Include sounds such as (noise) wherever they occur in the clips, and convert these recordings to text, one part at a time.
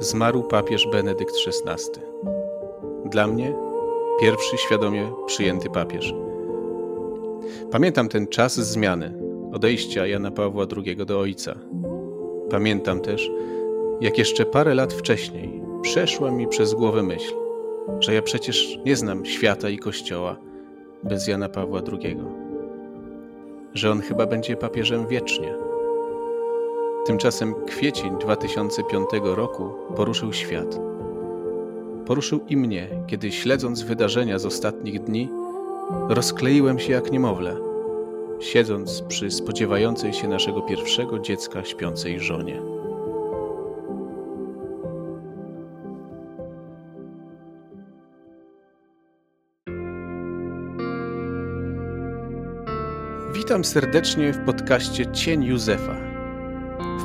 zmarł papież Benedykt XVI. Dla mnie pierwszy świadomie przyjęty papież. Pamiętam ten czas zmiany, odejścia Jana Pawła II do Ojca. Pamiętam też, jak jeszcze parę lat wcześniej przeszła mi przez głowę myśl, że ja przecież nie znam świata i Kościoła bez Jana Pawła II, że on chyba będzie papieżem wiecznie. Tymczasem kwiecień 2005 roku poruszył świat. Poruszył i mnie, kiedy śledząc wydarzenia z ostatnich dni, rozkleiłem się jak niemowlę, siedząc przy spodziewającej się naszego pierwszego dziecka śpiącej żonie. Witam serdecznie w podcaście Cień Józefa.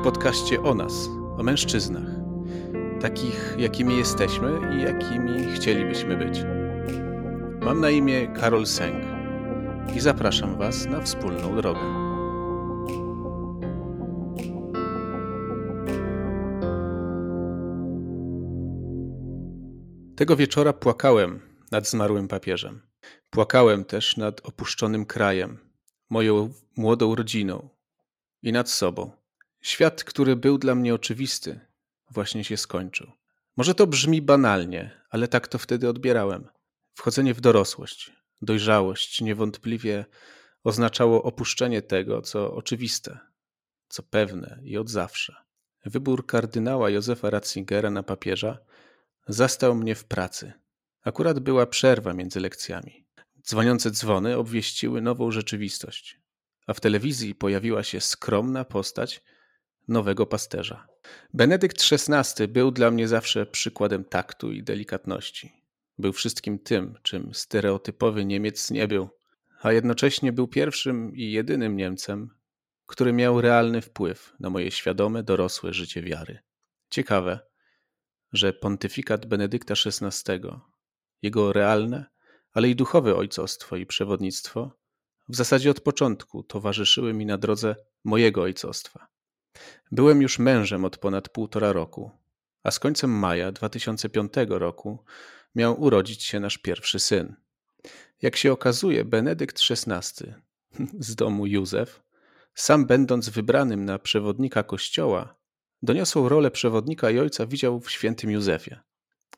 Podcaście o nas, o mężczyznach, takich jakimi jesteśmy i jakimi chcielibyśmy być. Mam na imię Karol Sęk i zapraszam Was na wspólną drogę. Tego wieczora płakałem nad zmarłym papieżem. Płakałem też nad opuszczonym krajem, moją młodą rodziną i nad sobą. Świat, który był dla mnie oczywisty, właśnie się skończył. Może to brzmi banalnie, ale tak to wtedy odbierałem. Wchodzenie w dorosłość, dojrzałość niewątpliwie oznaczało opuszczenie tego, co oczywiste, co pewne i od zawsze. Wybór kardynała Józefa Ratzingera na papieża zastał mnie w pracy. Akurat była przerwa między lekcjami. Dzwoniące dzwony obwieściły nową rzeczywistość, a w telewizji pojawiła się skromna postać nowego pasterza. Benedykt XVI był dla mnie zawsze przykładem taktu i delikatności. Był wszystkim tym, czym stereotypowy Niemiec nie był, a jednocześnie był pierwszym i jedynym Niemcem, który miał realny wpływ na moje świadome, dorosłe życie wiary. Ciekawe, że pontyfikat Benedykta XVI, jego realne, ale i duchowe ojcostwo i przewodnictwo w zasadzie od początku towarzyszyły mi na drodze mojego ojcostwa. Byłem już mężem od ponad półtora roku, a z końcem maja 2005 roku miał urodzić się nasz pierwszy syn. Jak się okazuje, Benedykt XVI (laughs) z domu Józef, sam będąc wybranym na przewodnika kościoła, doniosłą rolę przewodnika i ojca widział w świętym Józefie.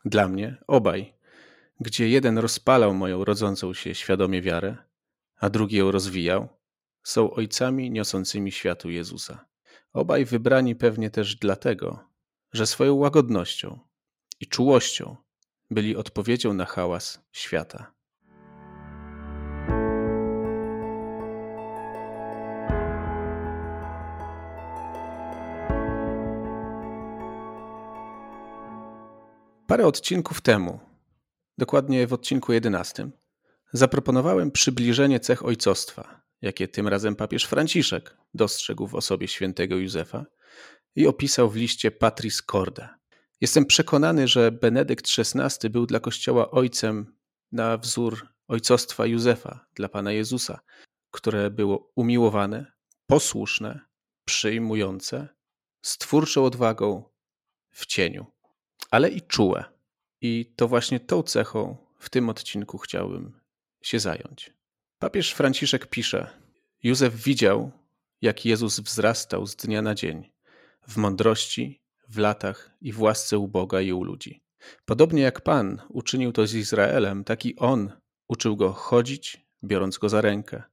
Dla mnie obaj gdzie jeden rozpalał moją rodzącą się świadomie wiarę, a drugi ją rozwijał, są ojcami niosącymi światu Jezusa. Obaj wybrani pewnie też dlatego, że swoją łagodnością i czułością byli odpowiedzią na hałas świata. Parę odcinków temu dokładnie w odcinku 11, zaproponowałem przybliżenie cech ojcostwa, jakie tym razem papież Franciszek dostrzegł w osobie świętego Józefa i opisał w liście Patris Corde. Jestem przekonany, że Benedykt XVI był dla Kościoła ojcem na wzór ojcostwa Józefa dla Pana Jezusa, które było umiłowane, posłuszne, przyjmujące, z twórczą odwagą w cieniu, ale i czułe i to właśnie tą cechą w tym odcinku chciałbym się zająć. Papież Franciszek pisze: Józef widział, jak Jezus wzrastał z dnia na dzień w mądrości, w latach i w łasce u Boga i u ludzi. Podobnie jak Pan uczynił to z Izraelem, taki On uczył go chodzić, biorąc go za rękę.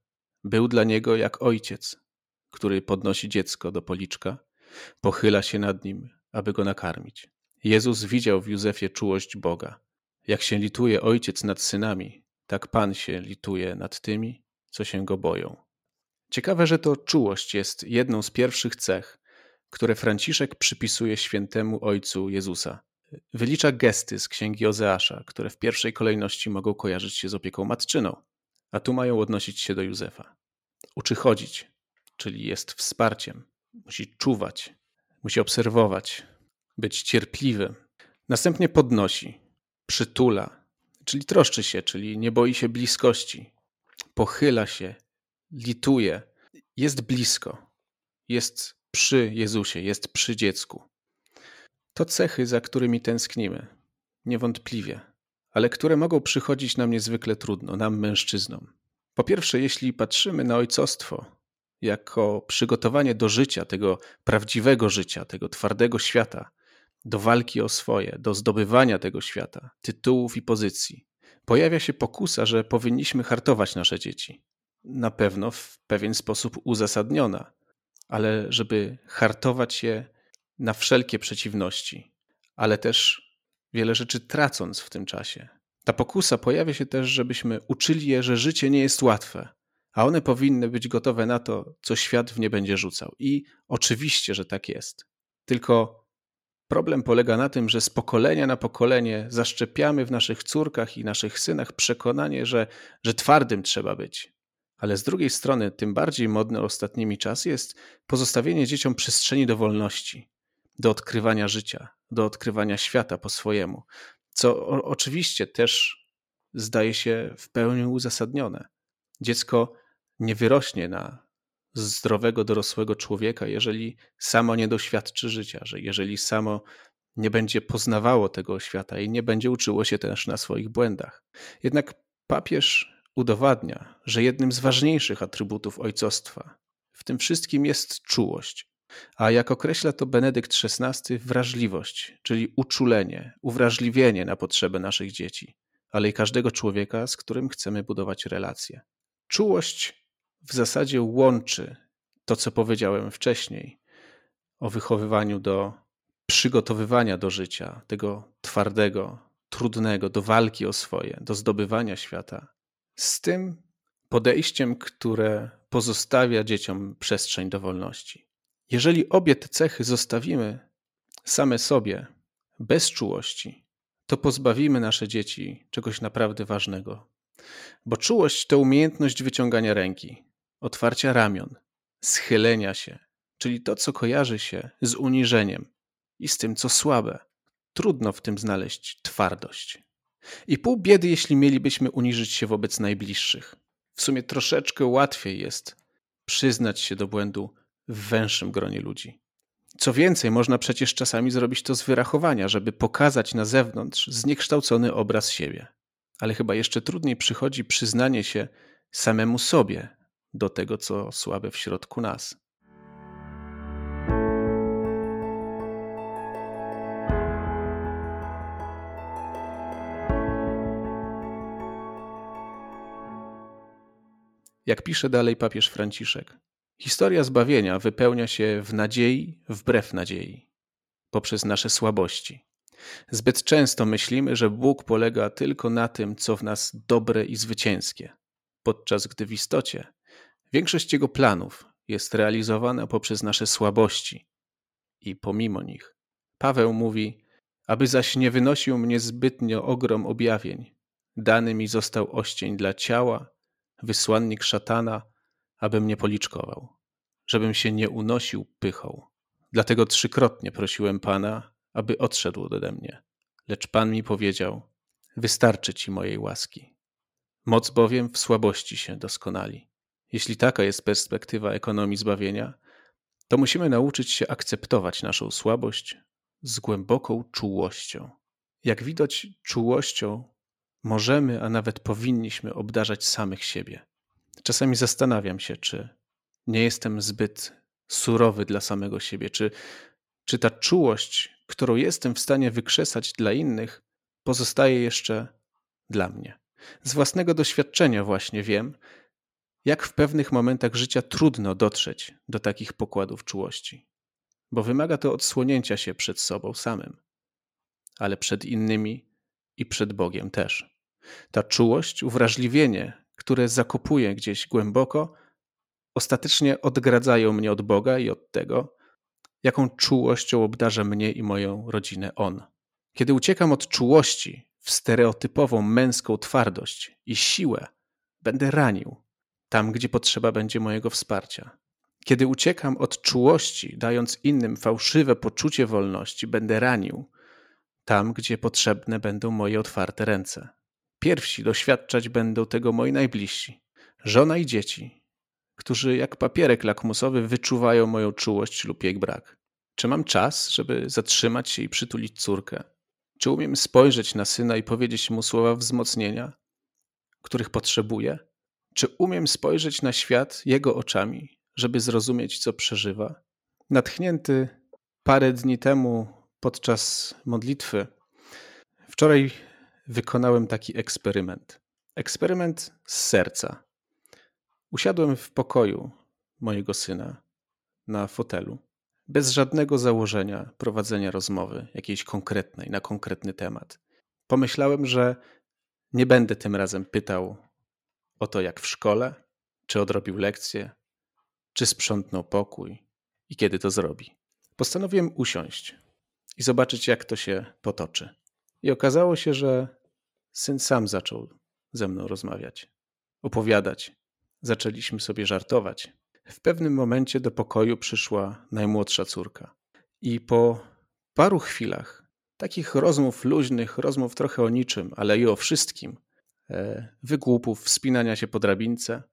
Był dla niego jak ojciec, który podnosi dziecko do policzka, pochyla się nad nim, aby go nakarmić. Jezus widział w Józefie czułość Boga. Jak się lituje ojciec nad synami, tak Pan się lituje nad tymi, co się go boją. Ciekawe, że to czułość jest jedną z pierwszych cech, które Franciszek przypisuje świętemu Ojcu Jezusa. Wylicza gesty z księgi Ozeasza, które w pierwszej kolejności mogą kojarzyć się z opieką matczyną, a tu mają odnosić się do Józefa. Uczy chodzić, czyli jest wsparciem, musi czuwać, musi obserwować, być cierpliwy. Następnie podnosi, przytula, czyli troszczy się, czyli nie boi się bliskości, pochyla się, lituje, jest blisko, jest przy Jezusie, jest przy dziecku. To cechy, za którymi tęsknimy, niewątpliwie, ale które mogą przychodzić nam niezwykle trudno, nam mężczyznom. Po pierwsze, jeśli patrzymy na ojcostwo jako przygotowanie do życia, tego prawdziwego życia, tego twardego świata, do walki o swoje, do zdobywania tego świata, tytułów i pozycji, pojawia się pokusa, że powinniśmy hartować nasze dzieci. Na pewno w pewien sposób uzasadniona, ale żeby hartować je na wszelkie przeciwności, ale też wiele rzeczy tracąc w tym czasie. Ta pokusa pojawia się też, żebyśmy uczyli je, że życie nie jest łatwe, a one powinny być gotowe na to, co świat w nie będzie rzucał. I oczywiście, że tak jest. Tylko problem polega na tym, że z pokolenia na pokolenie zaszczepiamy w naszych córkach i naszych synach przekonanie, że, że twardym trzeba być. Ale z drugiej strony, tym bardziej modne ostatnimi czasy jest pozostawienie dzieciom przestrzeni do wolności, do odkrywania życia, do odkrywania świata po swojemu, co o, oczywiście też zdaje się w pełni uzasadnione. Dziecko nie wyrośnie na zdrowego, dorosłego człowieka, jeżeli samo nie doświadczy życia, że jeżeli samo nie będzie poznawało tego świata i nie będzie uczyło się też na swoich błędach. Jednak papież udowadnia, że jednym z ważniejszych atrybutów ojcostwa w tym wszystkim jest czułość. A jak określa to Benedykt XVI, wrażliwość, czyli uczulenie, uwrażliwienie na potrzeby naszych dzieci, ale i każdego człowieka, z którym chcemy budować relacje. Czułość w zasadzie łączy to, co powiedziałem wcześniej o wychowywaniu do przygotowywania do życia, tego twardego, trudnego, do walki o swoje, do zdobywania świata, z tym podejściem, które pozostawia dzieciom przestrzeń do wolności. Jeżeli obie te cechy zostawimy same sobie, bez czułości, to pozbawimy nasze dzieci czegoś naprawdę ważnego. Bo czułość to umiejętność wyciągania ręki, otwarcia ramion, schylenia się, czyli to, co kojarzy się z uniżeniem i z tym, co słabe. Trudno w tym znaleźć twardość. I pół biedy, jeśli mielibyśmy uniżyć się wobec najbliższych. W sumie troszeczkę łatwiej jest przyznać się do błędu w węższym gronie ludzi. Co więcej, można przecież czasami zrobić to z wyrachowania, żeby pokazać na zewnątrz zniekształcony obraz siebie. Ale chyba jeszcze trudniej przychodzi przyznanie się samemu sobie do tego, co słabe w środku nas. Jak pisze dalej papież Franciszek, historia zbawienia wypełnia się w nadziei wbrew nadziei, poprzez nasze słabości. Zbyt często myślimy, że Bóg polega tylko na tym, co w nas dobre i zwycięskie, podczas gdy w istocie większość Jego planów jest realizowana poprzez nasze słabości i pomimo nich. Paweł mówi, aby zaś nie wynosił mnie zbytnio ogrom objawień, dany mi został oścień dla ciała, wysłannik szatana, aby mnie policzkował, żebym się nie unosił pychą. Dlatego trzykrotnie prosiłem Pana, aby odszedł ode mnie. Lecz Pan mi powiedział: Wystarczy ci mojej łaski. Moc bowiem w słabości się doskonali. Jeśli taka jest perspektywa ekonomii zbawienia, to musimy nauczyć się akceptować naszą słabość z głęboką czułością. Jak widać, czułością możemy, a nawet powinniśmy obdarzać samych siebie. Czasami zastanawiam się, czy nie jestem zbyt surowy dla samego siebie, czy, czy ta czułość, którą jestem w stanie wykrzesać dla innych, pozostaje jeszcze dla mnie. Z własnego doświadczenia właśnie wiem, jak w pewnych momentach życia trudno dotrzeć do takich pokładów czułości, bo wymaga to odsłonięcia się przed sobą samym, ale przed innymi i przed Bogiem też. Ta czułość, uwrażliwienie, które zakopuje gdzieś głęboko, ostatecznie odgradzają mnie od Boga i od tego, jaką czułością obdarza mnie i moją rodzinę On. Kiedy uciekam od czułości w stereotypową męską twardość i siłę, będę ranił tam, gdzie potrzeba będzie mojego wsparcia. Kiedy uciekam od czułości, dając innym fałszywe poczucie wolności, będę ranił tam, gdzie potrzebne będą moje otwarte ręce. Pierwsi doświadczać będą tego moi najbliżsi, żona i dzieci, którzy jak papierek lakmusowy wyczuwają moją czułość lub jej brak. Czy mam czas, żeby zatrzymać się i przytulić córkę? Czy umiem spojrzeć na syna i powiedzieć mu słowa wzmocnienia, których potrzebuje? Czy umiem spojrzeć na świat jego oczami, żeby zrozumieć, co przeżywa? Natchnięty parę dni temu podczas modlitwy, wczoraj wykonałem taki eksperyment. Eksperyment z serca. Usiadłem w pokoju mojego syna na fotelu, bez żadnego założenia prowadzenia rozmowy, jakiejś konkretnej, na konkretny temat. Pomyślałem, że nie będę tym razem pytał o to, jak w szkole, czy odrobił lekcję, czy sprzątnął pokój i kiedy to zrobi. Postanowiłem usiąść i zobaczyć, jak to się potoczy. I okazało się, że syn sam zaczął ze mną rozmawiać, opowiadać. Zaczęliśmy sobie żartować. W pewnym momencie do pokoju przyszła najmłodsza córka. I po paru chwilach takich rozmów luźnych, rozmów trochę o niczym, ale i o wszystkim, wygłupów, wspinania się po drabince,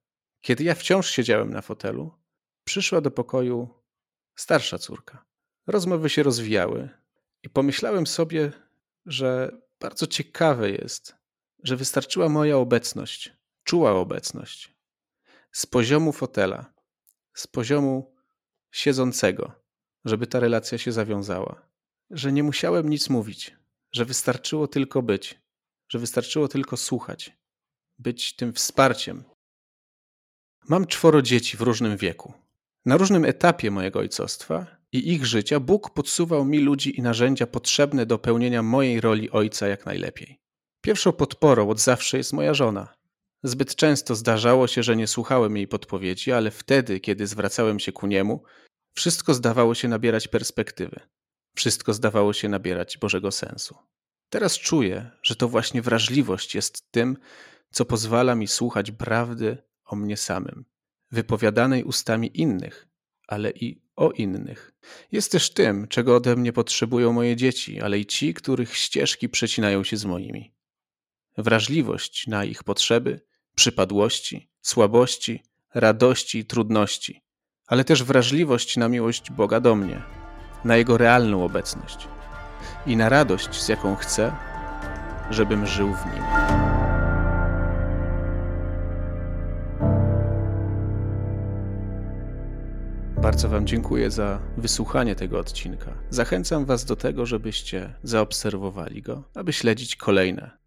kiedy ja wciąż siedziałem na fotelu, przyszła do pokoju starsza córka. Rozmowy się rozwijały i pomyślałem sobie, że bardzo ciekawe jest, że wystarczyła moja obecność, czuła obecność z poziomu fotela, z poziomu siedzącego, żeby ta relacja się zawiązała. Że nie musiałem nic mówić, że wystarczyło tylko być, że wystarczyło tylko słuchać, być tym wsparciem. Mam czworo dzieci w różnym wieku. Na różnym etapie mojego ojcostwa i ich życia Bóg podsuwał mi ludzi i narzędzia potrzebne do pełnienia mojej roli ojca jak najlepiej. Pierwszą podporą od zawsze jest moja żona. Zbyt często zdarzało się, że nie słuchałem jej podpowiedzi, ale wtedy, kiedy zwracałem się ku niemu, wszystko zdawało się nabierać perspektywy. Wszystko zdawało się nabierać Bożego sensu. Teraz czuję, że to właśnie wrażliwość jest tym, co pozwala mi słuchać prawdy o mnie samym, wypowiadanej ustami innych, ale i o innych. Jest też tym, czego ode mnie potrzebują moje dzieci, ale i ci, których ścieżki przecinają się z moimi. Wrażliwość na ich potrzeby, przypadłości, słabości, radości i trudności, ale też wrażliwość na miłość Boga do mnie, na Jego realną obecność i na radość, z jaką chcę, żebym żył w Nim. Bardzo Wam dziękuję za wysłuchanie tego odcinka. Zachęcam Was do tego, żebyście zaobserwowali go, aby śledzić kolejne